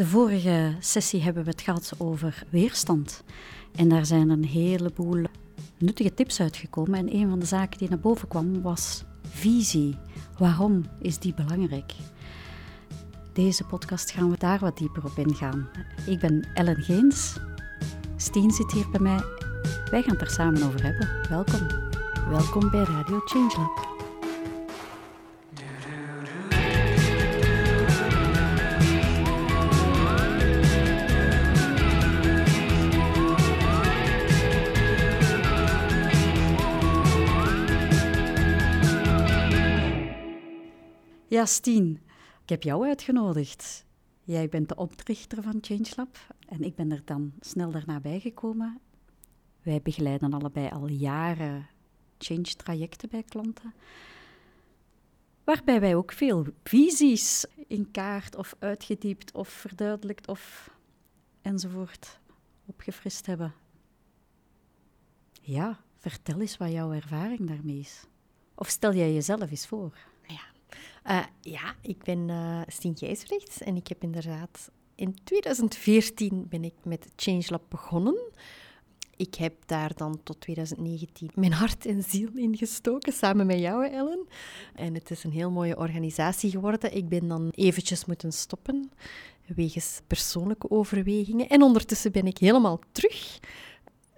De vorige sessie hebben we het gehad over weerstand. En daar zijn een heleboel nuttige tips uitgekomen. En een van de zaken die naar boven kwam was visie. Waarom is die belangrijk? Deze podcast gaan we daar wat dieper op ingaan. Ik ben Ellen Geens. Steen zit hier bij mij. Wij gaan het er samen over hebben. Welkom. Welkom bij Radio Changelab. Ja, Stien, ik heb jou uitgenodigd. Jij bent de oprichter van ChangeLab en ik ben er dan snel daarna bijgekomen. Wij begeleiden allebei al jaren change-trajecten bij klanten, waarbij wij ook veel visies in kaart of uitgediept of verduidelijkt of enzovoort opgefrist hebben. Ja, vertel eens wat jouw ervaring daarmee is. Of stel jij jezelf eens voor. Uh, ja, ik ben uh, Stien Gijsrechts en ik heb inderdaad... In 2014 ben ik met ChangeLab begonnen. Ik heb daar dan tot 2019 mijn hart en ziel in gestoken, samen met jou, Ellen. En het is een heel mooie organisatie geworden. Ik ben dan eventjes moeten stoppen, wegens persoonlijke overwegingen. En ondertussen ben ik helemaal terug.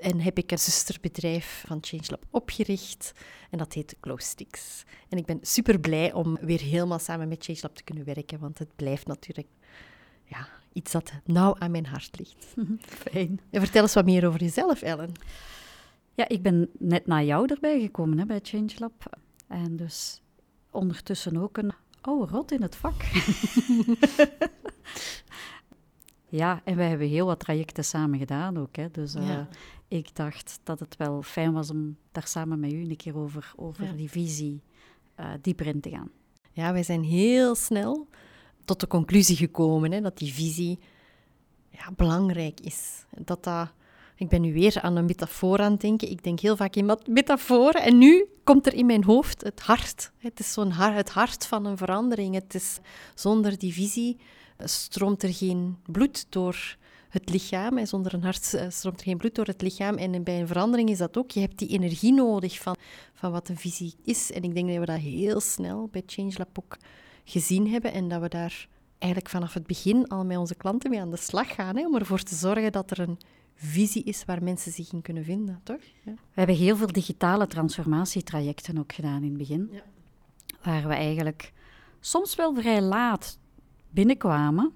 En heb ik een zusterbedrijf van ChangeLab opgericht. En dat heet Glowsticks. En ik ben super blij om weer helemaal samen met ChangeLab te kunnen werken. Want het blijft natuurlijk ja, iets dat nauw aan mijn hart ligt. Fijn. En vertel eens wat meer over jezelf, Ellen. Ja, ik ben net na jou erbij gekomen hè, bij ChangeLab. En dus ondertussen ook een oude rot in het vak. ja, en wij hebben heel wat trajecten samen gedaan ook. Hè. Dus uh, ik dacht dat het wel fijn was om daar samen met u een keer over, over die visie uh, dieper in te gaan. Ja, wij zijn heel snel tot de conclusie gekomen hè, dat die visie ja, belangrijk is. Dat dat, ik ben nu weer aan een metafoor aan het denken. Ik denk heel vaak in metaforen. En nu komt er in mijn hoofd het hart. Het is zo'n hart, het hart van een verandering. Het is, zonder die visie stroomt er geen bloed door het lichaam. En zonder een hart eh, stroomt er geen bloed door het lichaam. En bij een verandering is dat ook. Je hebt die energie nodig van, van wat een visie is. En ik denk dat we dat heel snel bij ChangeLab ook gezien hebben. En dat we daar eigenlijk vanaf het begin al met onze klanten mee aan de slag gaan. Hè, om ervoor te zorgen dat er een visie is waar mensen zich in kunnen vinden, toch? Ja. We hebben heel veel digitale transformatietrajecten ook gedaan in het begin. Ja. Waar we eigenlijk soms wel vrij laat binnenkwamen.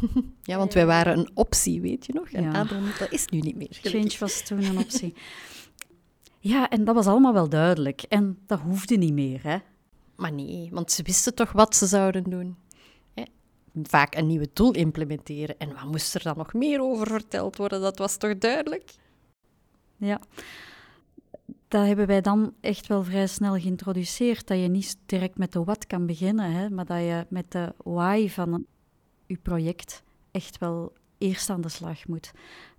Ja, want wij waren een optie, weet je nog? En ja. dat is nu niet meer. Change was toen een optie. ja, en dat was allemaal wel duidelijk. En dat hoefde niet meer, hè? Maar nee, want ze wisten toch wat ze zouden doen. Vaak een nieuwe tool implementeren. En wat moest er dan nog meer over verteld worden? Dat was toch duidelijk? Ja. Dat hebben wij dan echt wel vrij snel geïntroduceerd. Dat je niet direct met de wat kan beginnen, hè, maar dat je met de why van uw project echt wel eerst aan de slag moet.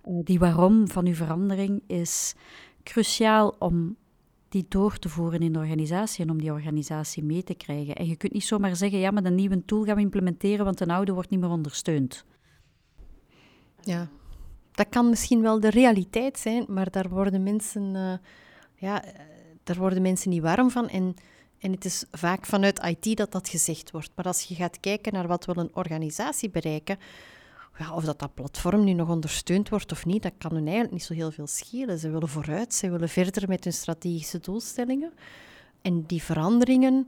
Uh, die waarom van uw verandering is cruciaal om die door te voeren in de organisatie en om die organisatie mee te krijgen. En je kunt niet zomaar zeggen, ja, met een nieuwe tool gaan we implementeren, want een oude wordt niet meer ondersteund. Ja, dat kan misschien wel de realiteit zijn, maar daar worden mensen, uh, ja, daar worden mensen niet warm van. En en het is vaak vanuit IT dat dat gezegd wordt. Maar als je gaat kijken naar wat wil een organisatie bereiken, ja, of dat dat platform nu nog ondersteund wordt of niet, dat kan hun eigenlijk niet zo heel veel schelen. Ze willen vooruit, ze willen verder met hun strategische doelstellingen. En die veranderingen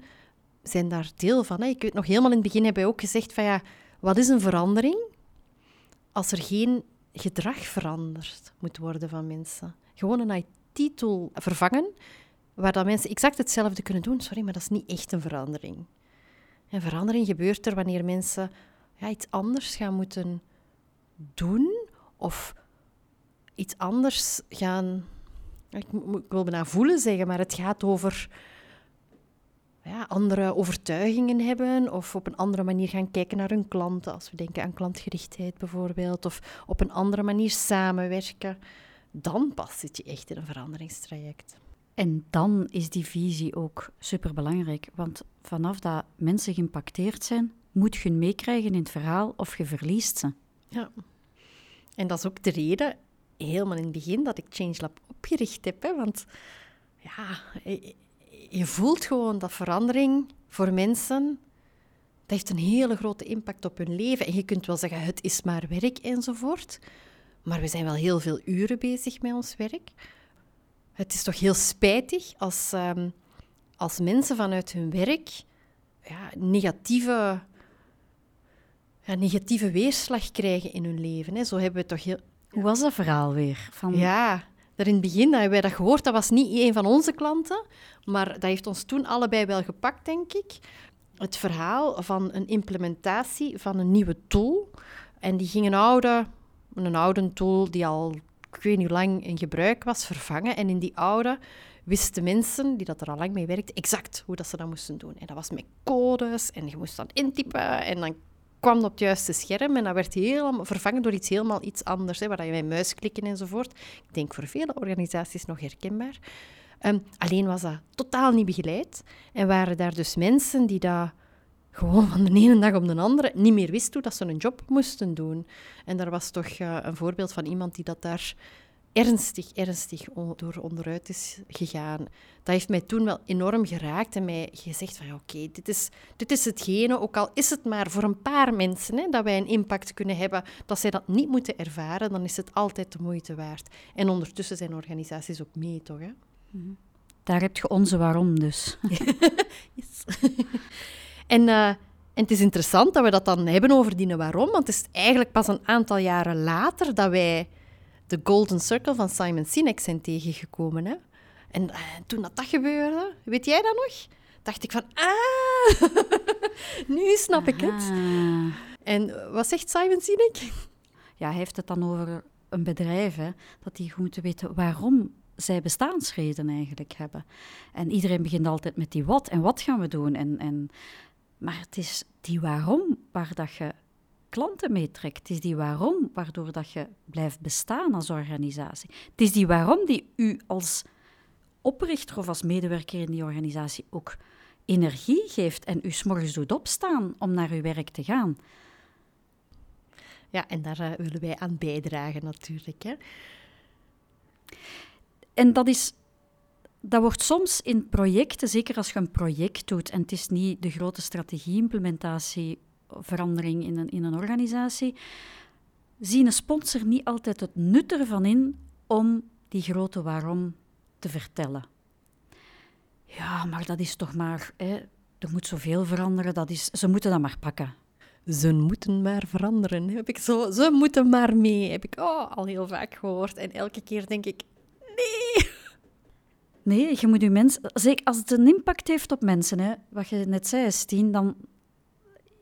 zijn daar deel van. Hè. Ik weet nog helemaal in het begin hebben wij ook gezegd van ja, wat is een verandering als er geen gedrag veranderd moet worden van mensen? Gewoon een IT-tool vervangen waar dat mensen exact hetzelfde kunnen doen. Sorry, maar dat is niet echt een verandering. Een verandering gebeurt er wanneer mensen ja, iets anders gaan moeten doen of iets anders gaan. Ik, ik wil bijna voelen zeggen, maar het gaat over ja, andere overtuigingen hebben of op een andere manier gaan kijken naar hun klanten. Als we denken aan klantgerichtheid bijvoorbeeld, of op een andere manier samenwerken, dan past zit je echt in een veranderingstraject. En dan is die visie ook superbelangrijk, want vanaf dat mensen geïmpacteerd zijn, moet je meekrijgen in het verhaal of je verliest ze. Ja. En dat is ook de reden, helemaal in het begin, dat ik ChangeLab opgericht heb. Hè? Want ja, je voelt gewoon dat verandering voor mensen, dat heeft een hele grote impact op hun leven. En je kunt wel zeggen, het is maar werk enzovoort. Maar we zijn wel heel veel uren bezig met ons werk. Het is toch heel spijtig als, um, als mensen vanuit hun werk ja, negatieve, ja, negatieve weerslag krijgen in hun leven. Hè. Zo hebben we toch heel... Hoe was dat verhaal weer? Van... Ja, daar in het begin hebben wij dat gehoord. Dat was niet een van onze klanten, maar dat heeft ons toen allebei wel gepakt, denk ik. Het verhaal van een implementatie van een nieuwe tool. En die ging een oude, een oude tool die al, ik weet niet hoe lang in gebruik was, vervangen. En in die oude wisten mensen die dat er al lang mee werkten exact hoe dat ze dat moesten doen. En dat was met codes en je moest dan intypen en dan kwam dat op het juiste scherm en dat werd helemaal vervangen door iets helemaal iets anders, hè, waar je met muis klikken enzovoort. Ik denk voor vele organisaties nog herkenbaar. Um, alleen was dat totaal niet begeleid en waren daar dus mensen die dat gewoon van de ene dag op de andere niet meer wisten hoe dat ze een job moesten doen. En daar was toch uh, een voorbeeld van iemand die dat daar ernstig, ernstig door onderuit is gegaan. Dat heeft mij toen wel enorm geraakt en mij gezegd van oké, dit, is, dit is hetgene, ook al is het maar voor een paar mensen, hè, dat wij een impact kunnen hebben, dat zij dat niet moeten ervaren, dan is het altijd de moeite waard. En ondertussen zijn organisaties ook mee, toch? Hè? Mhm. Daar heb je onze waarom dus. yes. En... Uh, en het is interessant dat we dat dan hebben over die waarom, want het is eigenlijk pas een aantal jaren later dat wij de Golden Circle van Simon Sinek zijn tegengekomen. Hè? En uh, toen dat, dat gebeurde, weet jij dat nog? Dacht ik van, ah, nu snap ik het. En wat zegt Simon Sinek? Ja, hij heeft het dan over een bedrijf, hè, dat die goed moeten weten waarom zij bestaansreden eigenlijk hebben. En iedereen begint altijd met die wat en wat gaan we doen. En, en, maar het is die waarom waar dat je klanten meetrekt. Het is die waarom waardoor dat je blijft bestaan als organisatie. Het is die waarom die u als oprichter of als medewerker in die organisatie ook energie geeft en u s'morgens doet opstaan om naar uw werk te gaan. Ja, en daar uh, willen wij aan bijdragen natuurlijk. Hè? En dat is dat wordt soms in projecten, zeker als je een project doet, en het is niet de grote strategie-implementatie verandering in een, in een organisatie, zien een sponsor niet altijd het nut ervan in om die grote waarom te vertellen. Ja, maar dat is toch maar, hè, er moet zoveel veranderen, dat is, ze moeten dat maar pakken. Ze moeten maar veranderen, heb ik zo, ze moeten maar mee, heb ik oh, al heel vaak gehoord. En elke keer denk ik. Nee, je moet je mensen, zeker als het een impact heeft op mensen, hè, wat je net zei, Stien, dan,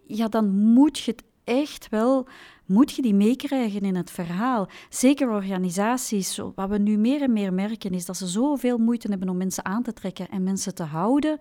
ja, dan moet je het echt wel, moet je die meekrijgen in het verhaal. Zeker organisaties, wat we nu meer en meer merken, is dat ze zoveel moeite hebben om mensen aan te trekken en mensen te houden.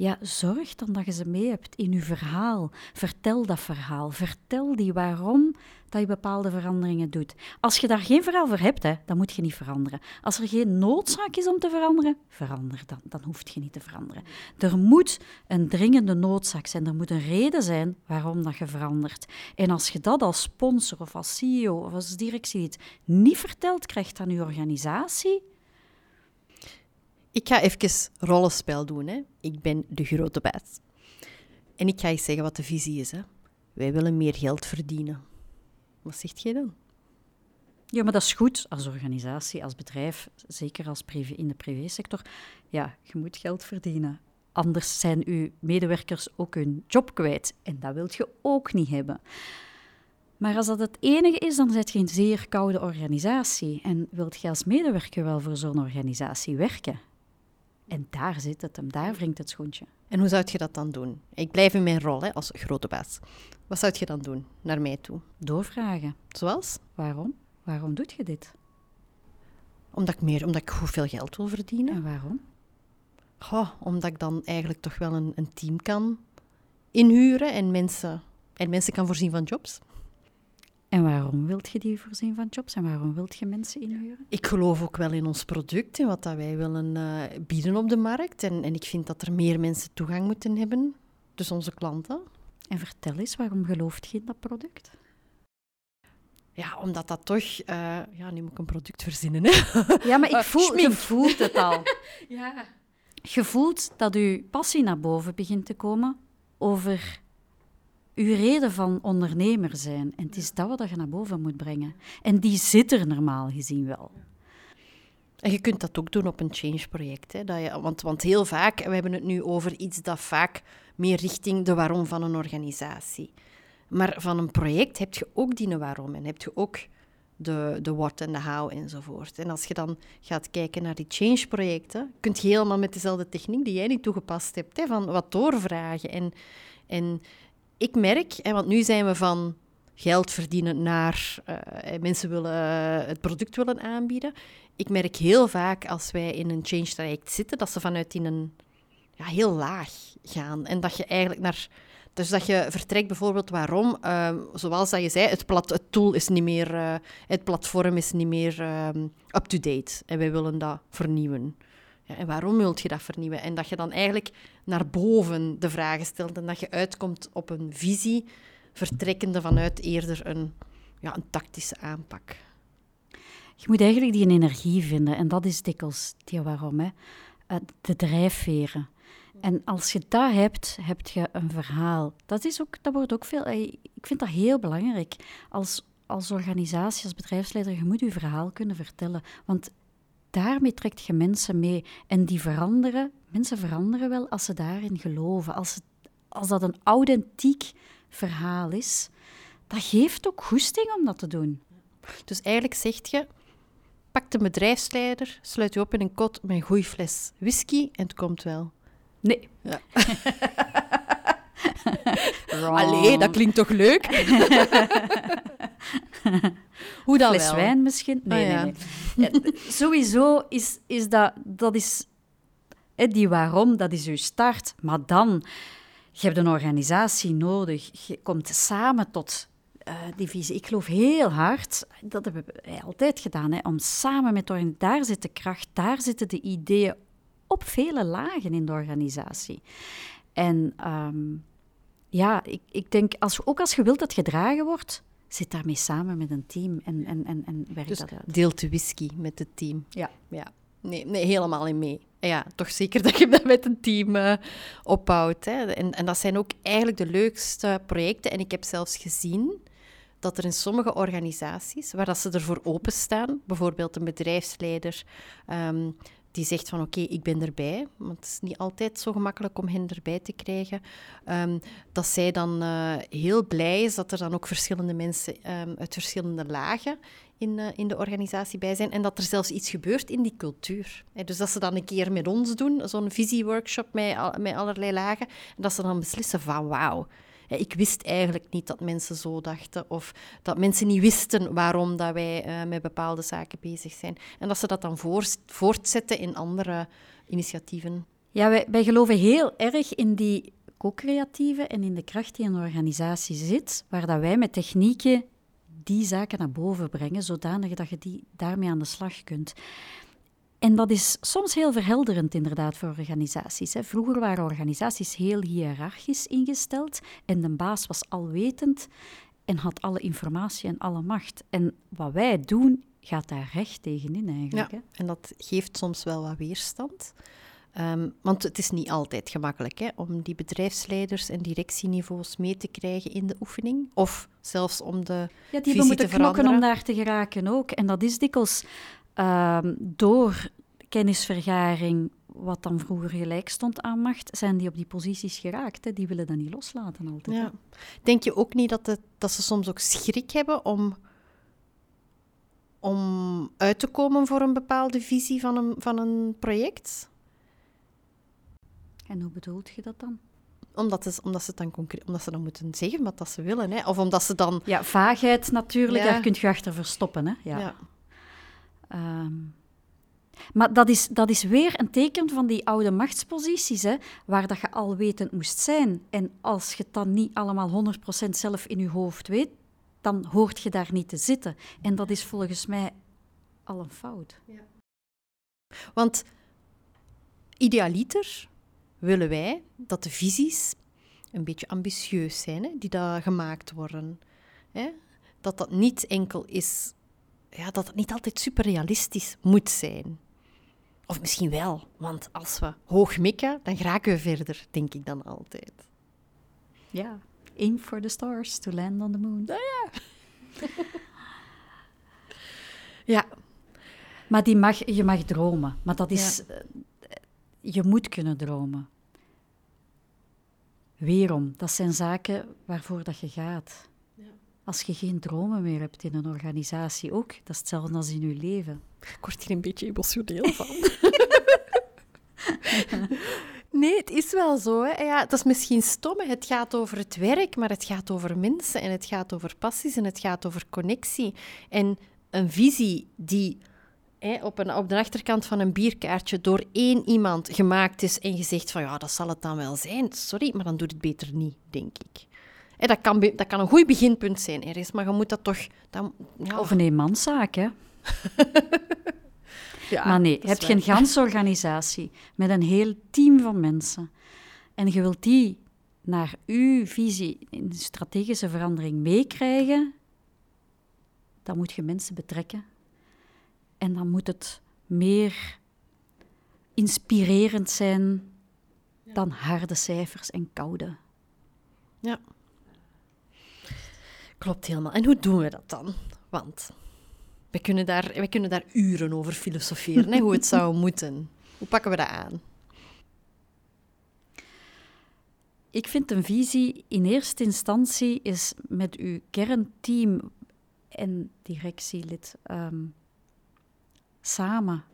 Ja, zorg dan dat je ze mee hebt in je verhaal. Vertel dat verhaal. Vertel die waarom dat je bepaalde veranderingen doet. Als je daar geen verhaal voor hebt, hè, dan moet je niet veranderen. Als er geen noodzaak is om te veranderen, verander dan. Dan hoef je niet te veranderen. Er moet een dringende noodzaak zijn. Er moet een reden zijn waarom dat je verandert. En als je dat als sponsor of als CEO of als directie niet verteld krijgt aan je organisatie, ik ga even rollenspel doen. Hè. Ik ben de grote baas. En ik ga je zeggen wat de visie is. Hè. Wij willen meer geld verdienen. Wat zegt jij dan? Ja, maar dat is goed als organisatie, als bedrijf, zeker als privé, in de privésector. Ja, je moet geld verdienen. Anders zijn uw medewerkers ook hun job kwijt. En dat wilt je ook niet hebben. Maar als dat het enige is, dan zit je een zeer koude organisatie. En wilt je als medewerker wel voor zo'n organisatie werken? En daar zit het hem, daar wringt het schoentje. En hoe zou je dat dan doen? Ik blijf in mijn rol hè, als grote baas. Wat zou je dan doen naar mij toe? Doorvragen. Zoals? Waarom? Waarom doe je dit? Omdat ik meer, omdat ik hoeveel geld wil verdienen. En waarom? Goh, omdat ik dan eigenlijk toch wel een, een team kan inhuren en mensen, en mensen kan voorzien van jobs. En waarom wilt je die voorzien van jobs en waarom wilt je mensen inhuren? Ik geloof ook wel in ons product en wat dat wij willen uh, bieden op de markt. En, en ik vind dat er meer mensen toegang moeten hebben, dus onze klanten. En vertel eens, waarom gelooft je in dat product? Ja, omdat dat toch... Uh, ja, nu moet ik een product verzinnen, hè. Ja, maar ik voel, je voelt het al. ja. Je voelt dat je passie naar boven begint te komen over uw reden van ondernemer zijn. En het is dat wat je naar boven moet brengen. En die zit er normaal gezien wel. En je kunt dat ook doen op een change-project. Want, want heel vaak, we hebben het nu over iets dat vaak meer richting de waarom van een organisatie. Maar van een project heb je ook die waarom en heb je ook de, de what en de how enzovoort. En als je dan gaat kijken naar die change-projecten, kun je helemaal met dezelfde techniek die jij niet toegepast hebt, hè, van wat doorvragen. En, en ik merk, hè, want nu zijn we van geld verdienen naar uh, mensen willen uh, het product willen aanbieden. Ik merk heel vaak als wij in een change traject zitten, dat ze vanuit in een ja, heel laag gaan. En dat je eigenlijk naar dus dat je vertrekt bijvoorbeeld waarom, uh, zoals dat je zei, het, plat, het tool is niet meer, het platform is niet meer ehm, up-to-date en wij willen dat vernieuwen. En waarom wilt je dat vernieuwen? En dat je dan eigenlijk naar boven de vragen stelt en dat je uitkomt op een visie, vertrekkende vanuit eerder een, ja, een tactische aanpak. Je moet eigenlijk die energie vinden en dat is dikwijls die waarom. Hè? Eh, de drijfveren. En als je dat hebt, heb je een verhaal. Dat, is ook, dat wordt ook veel... Eh, ik vind dat heel belangrijk. Als, als organisatie, als bedrijfsleider, je moet je verhaal kunnen vertellen. Want daarmee trekt je mensen mee. En die veranderen, mensen veranderen wel als ze daarin geloven. Als, als dat een authentiek verhaal is, dat geeft ook goesting om dat te doen. Dus eigenlijk zegt je, pak de bedrijfsleider, sluit je op in een kot met een goede fles whisky en het komt wel. Nee. Ja. Allee, dat klinkt toch leuk? Hoe dan Fles wel? wijn misschien? Nee, oh, nee, nee. Ja, sowieso is, is dat... dat is, die waarom, dat is uw start. Maar dan, je hebt een organisatie nodig. Je komt samen tot uh, die visie. Ik geloof heel hard, dat hebben wij altijd gedaan, hè, om samen met... Daar zit de kracht, daar zitten de ideeën op vele lagen in de organisatie. En ehm, ja, ik, ik denk, als, ook als je wilt dat gedragen wordt, zit daarmee samen met een team en, en, en, en werk dus dat uit. deelt de whisky met het team. Ja. ja. Nee, nee, helemaal in mee. Ja, toch zeker dat je dat met een team uh, opbouwt. Hè. En, en dat zijn ook eigenlijk de leukste projecten. En ik heb zelfs gezien dat er in sommige organisaties, waar dat ze ervoor openstaan, bijvoorbeeld een bedrijfsleider, um, die zegt van oké, ik ben erbij. Want het is niet altijd zo gemakkelijk om hen erbij te krijgen. Um, dat zij dan uh, heel blij is dat er dan ook verschillende mensen um, uit verschillende lagen in, uh, in de organisatie bij zijn. En dat er zelfs iets gebeurt in die cultuur. dus dat ze dan een keer met ons doen, zo'n visieworkshop met, met allerlei lagen. En dat ze dan beslissen van wauw ik wist eigenlijk niet dat mensen zo dachten of dat mensen niet wisten waarom dat wij uh, met bepaalde zaken bezig zijn. En dat ze dat dan voortzetten in andere initiatieven. Ja, wij, wij geloven heel erg in die co-creatieve en in de kracht die in een organisatie zit, waar dat wij met technieken die zaken naar boven brengen, zodanig dat je die daarmee aan de slag kunt. En dat is soms heel verhelderend inderdaad voor organisaties. Hè. Vroeger waren organisaties heel hiërarchisch ingesteld en de baas was alwetend en had alle informatie en alle macht. En wat wij doen, gaat daar recht tegenin eigenlijk. Ja, hè. en dat geeft soms wel wat weerstand. Ehm, want het is niet altijd gemakkelijk hè, om die bedrijfsleiders en directieniveaus mee te krijgen in de oefening. Of zelfs om de Ja, die moeten knokken om daar te geraken ook. En dat is dikwijls Ehm, door kennisvergaring, wat dan vroeger gelijk stond aan macht, zijn die op die posities geraakt. Hè? Die willen dat niet loslaten altijd. Ja. Denk je ook niet dat, het, dat ze soms ook schrik hebben om, om uit te komen voor een bepaalde visie van een, van een project? En hoe bedoelt je dat dan? Omdat, het, omdat, ze dan concreet, omdat ze dan moeten zeggen wat dat ze willen. Hè? Of omdat ze dan... Ja, vaagheid natuurlijk, daar kun je achter verstoppen. Hè? ja. ja. Ehm, maar dat is, dat is weer een teken van die oude machtsposities, hè, waar dat je al wetend moest zijn. En als je het dan niet allemaal 100% zelf in je hoofd weet, dan hoort je daar niet te zitten. En dat is volgens mij al een fout. Ja. Want idealiter willen wij dat de visies een beetje ambitieus zijn, hè, die daar gemaakt worden. Hè? dat dat niet enkel is, ja, dat het niet altijd super realistisch moet zijn. Of misschien wel, want als we hoog mikken, dan geraken we verder, denk ik dan altijd. Ja, aim for the stars to land on the moon. Ja, ja. ja. Maar die mag, je mag dromen, maar dat is... Ja. Je moet kunnen dromen. Weerom, dat zijn zaken waarvoor dat je gaat. Als je geen dromen meer hebt in een organisatie ook, dat is hetzelfde als in je leven. Ik word hier een beetje emotioneel van. nee, het is wel zo. Hè. Ja, dat is misschien stom. Het gaat over het werk, maar het gaat over mensen en het gaat over passies en het gaat over connectie. En een visie die op, een, op de achterkant van een bierkaartje door één iemand gemaakt is en je zegt van ja, dat zal het dan wel zijn. Sorry, maar dan doet het beter niet, denk ik. Dat, kan, dat kan een goed beginpunt zijn ergens, maar je moet dat toch... Dan, ja. Of een eenmanszaak, hè? ja, maar nee, je hebt geen ganse organisatie met een heel team van mensen. En je wilt die naar uw visie in strategische verandering meekrijgen, dan moet je mensen betrekken en dan moet het meer inspirerend zijn dan harde cijfers en koude. Ja. Klopt helemaal. En hoe doen we dat dan? Want we kunnen daar, we kunnen daar uren over filosoferen, hè, hoe het zou moeten. Hoe pakken we dat aan? Ik vind een visie in eerste instantie is met uw kernteam en directielid um, samen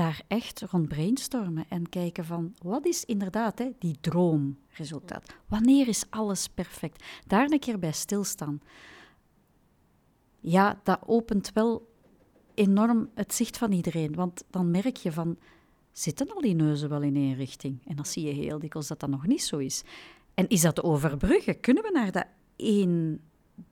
daar echt rond brainstormen en kijken van wat is inderdaad hè, die droomresultaat? Wanneer is alles perfect? Daar een keer bij stilstaan. Ja, dat opent wel enorm het zicht van iedereen, want dan merk je van zitten al die neuzen wel in één richting? En dan zie je heel dikwijls dat dat nog niet zo is. En is dat overbruggen? Kunnen we naar dat één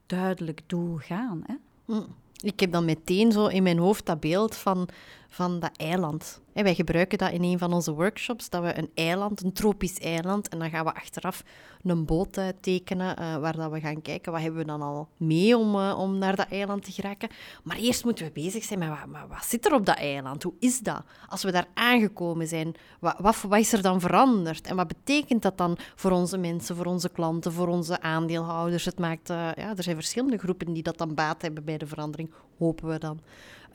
duidelijk doel gaan? Hè? Mm. Ik heb dan meteen zo in mijn hoofd dat beeld van, van dat eiland. Wij gebruiken dat in een van onze workshops, dat we een eiland, een tropisch eiland, en dan gaan we achteraf een boot tekenen uh, waar dat we gaan kijken wat hebben we dan al mee om, uh, om naar dat eiland te geraken. Maar eerst moeten we bezig zijn met wat, wat zit er op dat eiland? Hoe is dat? Als we daar aangekomen zijn, wat, wat, is er dan veranderd? En wat betekent dat dan voor onze mensen, voor onze klanten, voor onze aandeelhouders? Het maakt, ja, er zijn verschillende groepen die dat dan baat hebben bij de verandering, hopen we dan.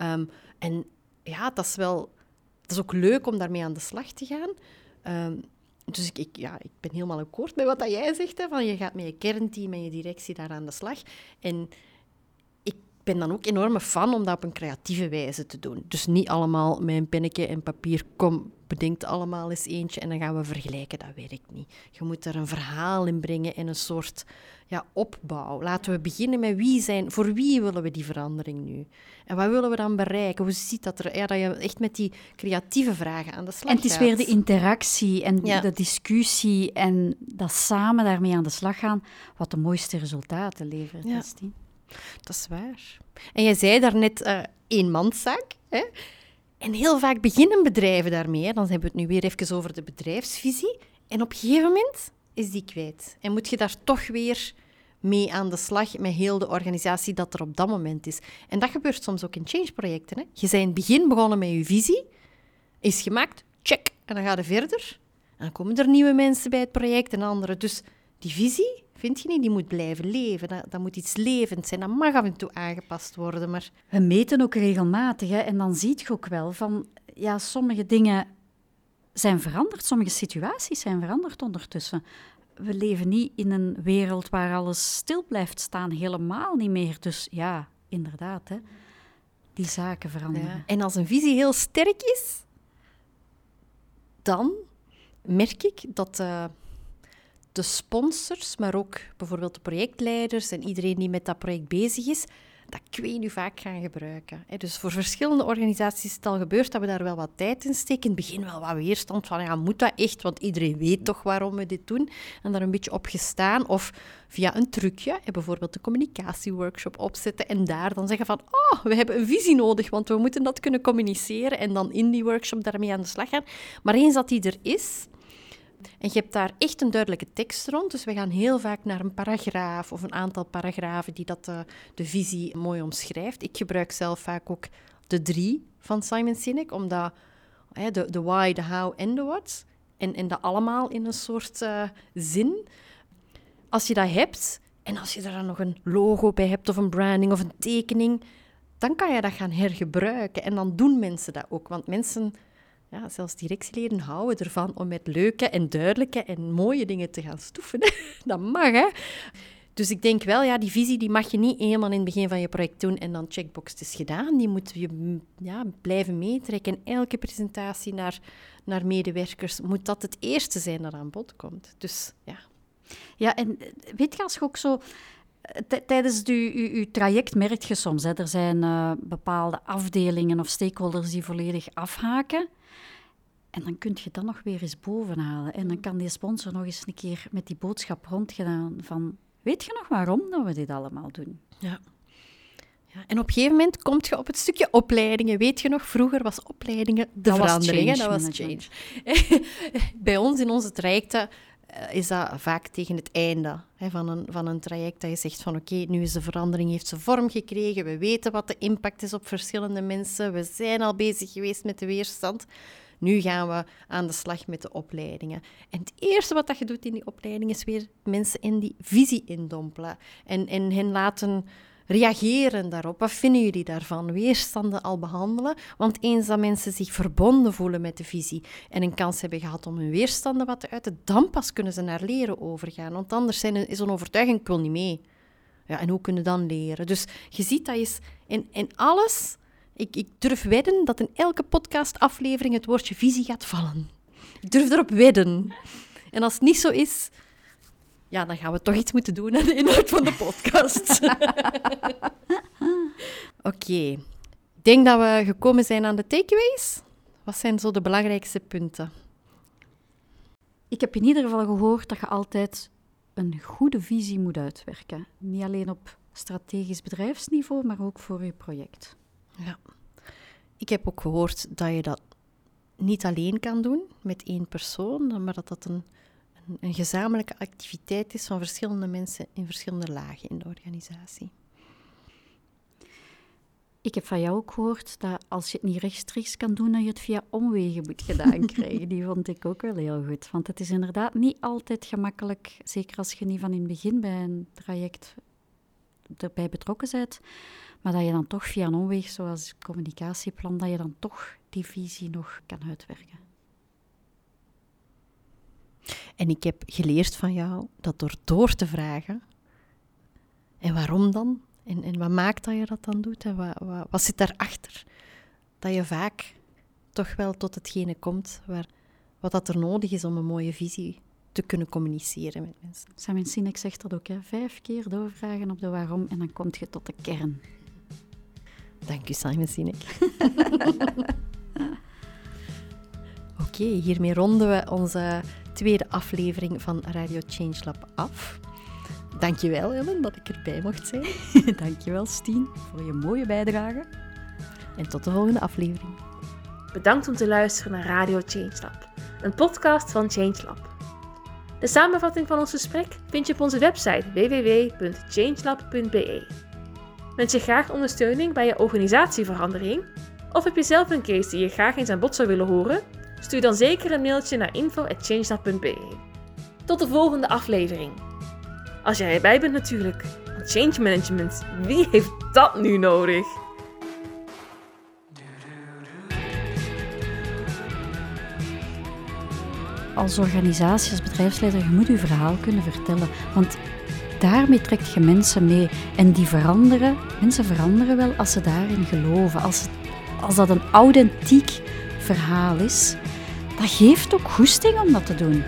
Um, en ja, dat is wel... Is ook leuk om daarmee aan de slag te gaan. Um, dus ik, ik, ja, ik ben helemaal akkoord met wat dat jij zegt. Hè, van je gaat met je kernteam en je directie daar aan de slag. En ben dan ook enorme fan om dat op een creatieve wijze te doen. Dus niet allemaal met een pennetje en papier. Kom, bedenkt allemaal eens eentje en dan gaan we vergelijken. Dat werkt niet. Je moet er een verhaal in brengen en een soort ja, opbouw. Laten we beginnen met wie zijn, voor wie willen we die verandering nu? En wat willen we dan bereiken? Hoe ziet dat er? Ja, dat je echt met die creatieve vragen aan de slag gaat. En het is weer de interactie en de discussie en dat samen daarmee aan de slag gaan, wat de mooiste resultaten levert, ja. Dat is waar. En jij zei daarnet uh, eenmanszaak, hè? En heel vaak beginnen bedrijven daarmee. Dan hebben we het nu weer even over de bedrijfsvisie. En op een gegeven moment is die kwijt. En moet je daar toch weer mee aan de slag met heel de organisatie dat er op dat moment is. En dat gebeurt soms ook in change-projecten. Hè? Je bent in het begin begonnen met je visie, is gemaakt, check, en dan ga je verder. En dan komen er nieuwe mensen bij het project en andere. Dus die visie, vind je niet, die moet blijven leven. Dat, dat moet iets levend zijn, dat mag af en toe aangepast worden. Maar... We meten ook regelmatig hè? en dan zie je ook wel van, ja, sommige dingen zijn veranderd, sommige situaties zijn veranderd ondertussen we leven niet in een wereld waar alles stil blijft staan, helemaal niet meer. Dus ja, inderdaad, hè, die zaken veranderen. En als een visie heel sterk is, dan merk ik dat uh, de sponsors, maar ook bijvoorbeeld de projectleiders en iedereen die met dat project bezig is, dat ik nu vaak gaan gebruiken. Dus voor verschillende organisaties is het al gebeurd dat we daar wel wat tijd in steken. In het begin wel wat weerstand van, ja, moet dat echt? Want iedereen weet toch waarom we dit doen. En daar een beetje op gestaan. Of via een trucje, bijvoorbeeld de communicatieworkshop opzetten en daar dan zeggen van, oh, we hebben een visie nodig, want we moeten dat kunnen communiceren. En dan in die workshop daarmee aan de slag gaan. Maar eens dat die er is, En je hebt daar echt een duidelijke tekst rond. Dus we gaan heel vaak naar een paragraaf of een aantal paragrafen die dat de, eh, de visie mooi omschrijft. Ik gebruik zelf vaak ook de drie van Simon Sinek, omdat hè, de, why, de how en de what. En, en dat allemaal in een soort uh, zin. Als je dat hebt, en als je er dan nog een logo bij hebt, of een branding of een tekening, dan kan je dat gaan hergebruiken. En dan doen mensen dat ook. Want mensen, ja, zelfs directieleden, houden ervan om met leuke en duidelijke en mooie dingen te gaan stoeven. dat mag, hè? Dus ik denk wel, ja, die visie die mag je niet eenmaal in het begin van je project doen en dan checkbox is gedaan. Die moet je ja, blijven meetrekken. En elke presentatie naar, naar medewerkers moet dat het eerste zijn dat aan bod komt. Dus ja. Ja, en weet je, als je ook zo tijdens uw traject merk je soms, hè, er zijn uh, bepaalde afdelingen of stakeholders die volledig afhaken. En dan kun je dat nog weer eens bovenhalen. En dan kan die sponsor nog eens een keer met die boodschap rondgedaan van... Weet je nog waarom dat we dit allemaal doen? Ja. ja. En op een gegeven moment kom je op het stukje opleidingen. Weet je nog, vroeger was opleidingen de dat verandering. dat was change. Bij ons in onze trajecten eh, is dat vaak tegen het einde hè, van, een, van een traject dat je zegt van oké, nu is de verandering, heeft ze vorm gekregen, we weten wat de impact is op verschillende mensen, we zijn al bezig geweest met de weerstand. Nu gaan we aan de slag met de opleidingen. En het eerste wat dat je doet in die opleiding is weer mensen in die visie indompelen en, en hen laten reageren daarop? Wat vinden jullie daarvan? Weerstanden al behandelen? Want eens dat mensen zich verbonden voelen met de visie en een kans hebben gehad om hun weerstanden wat te uiten, dan pas kunnen ze naar leren overgaan. Want anders zijn, is een overtuiging, ik wil niet mee. Ja, en hoe kunnen dan leren? Dus je ziet dat is in, in alles... Ik, ik durf wedden dat in elke podcastaflevering het woordje visie gaat vallen. Ik durf erop wedden. En als het niet zo is, ja, dan gaan we toch iets moeten doen aan de inhoud van de podcast. Oké. Ik denk dat we gekomen zijn aan de takeaways. Wat zijn zo de belangrijkste punten? Ik heb in ieder geval gehoord dat je altijd een goede visie moet uitwerken. Niet alleen op strategisch bedrijfsniveau, maar ook voor je project. Ja. Ik heb ook gehoord dat je dat niet alleen kan doen met één persoon, maar dat dat een een gezamenlijke activiteit is van verschillende mensen in verschillende lagen in de organisatie. Ik heb van jou ook gehoord dat als je het niet rechtstreeks kan doen, dat je het via omwegen moet gedaan krijgen. Die vond ik ook wel heel goed. Want het is inderdaad niet altijd gemakkelijk, zeker als je niet van in het begin bij een traject erbij betrokken bent, maar dat je dan toch via een omweg, zoals communicatieplan, dat je dan toch die visie nog kan uitwerken. En ik heb geleerd van jou dat door door te vragen, en waarom dan? En, en wat maakt dat je dat dan doet? En wat, wat, wat zit daarachter? Dat je vaak toch wel tot hetgene komt waar, wat dat er nodig is om een mooie visie te kunnen communiceren met mensen. Simon Sinek zegt dat ook, hè? vijf keer doorvragen op de waarom en dan kom je tot de kern. Dank u, Simon Sinek. Oké, hiermee ronden we onze tweede aflevering van Radio Change Lab af. Dankjewel Ellen dat ik erbij mocht zijn. Dankjewel Stien voor je mooie bijdrage. En tot de volgende aflevering. Bedankt om te luisteren naar Radio Change Lab, een podcast van Change Lab. De samenvatting van ons gesprek vind je op onze website www.changelab.be. Wens je graag ondersteuning bij je organisatieverandering? Of heb je zelf een case die je graag eens aan bod zou willen horen? Stuur dan zeker een mailtje naar info.changelab.be. Tot de volgende aflevering. Als jij erbij bent natuurlijk. Change management, wie heeft dat nu nodig? Als organisatie, als bedrijfsleider, je moet je verhaal kunnen vertellen. Want daarmee trekt je mensen mee. En die veranderen, mensen veranderen wel als ze daarin geloven. Als, als dat een authentiek verhaal is dat geeft ook goesting om dat te doen.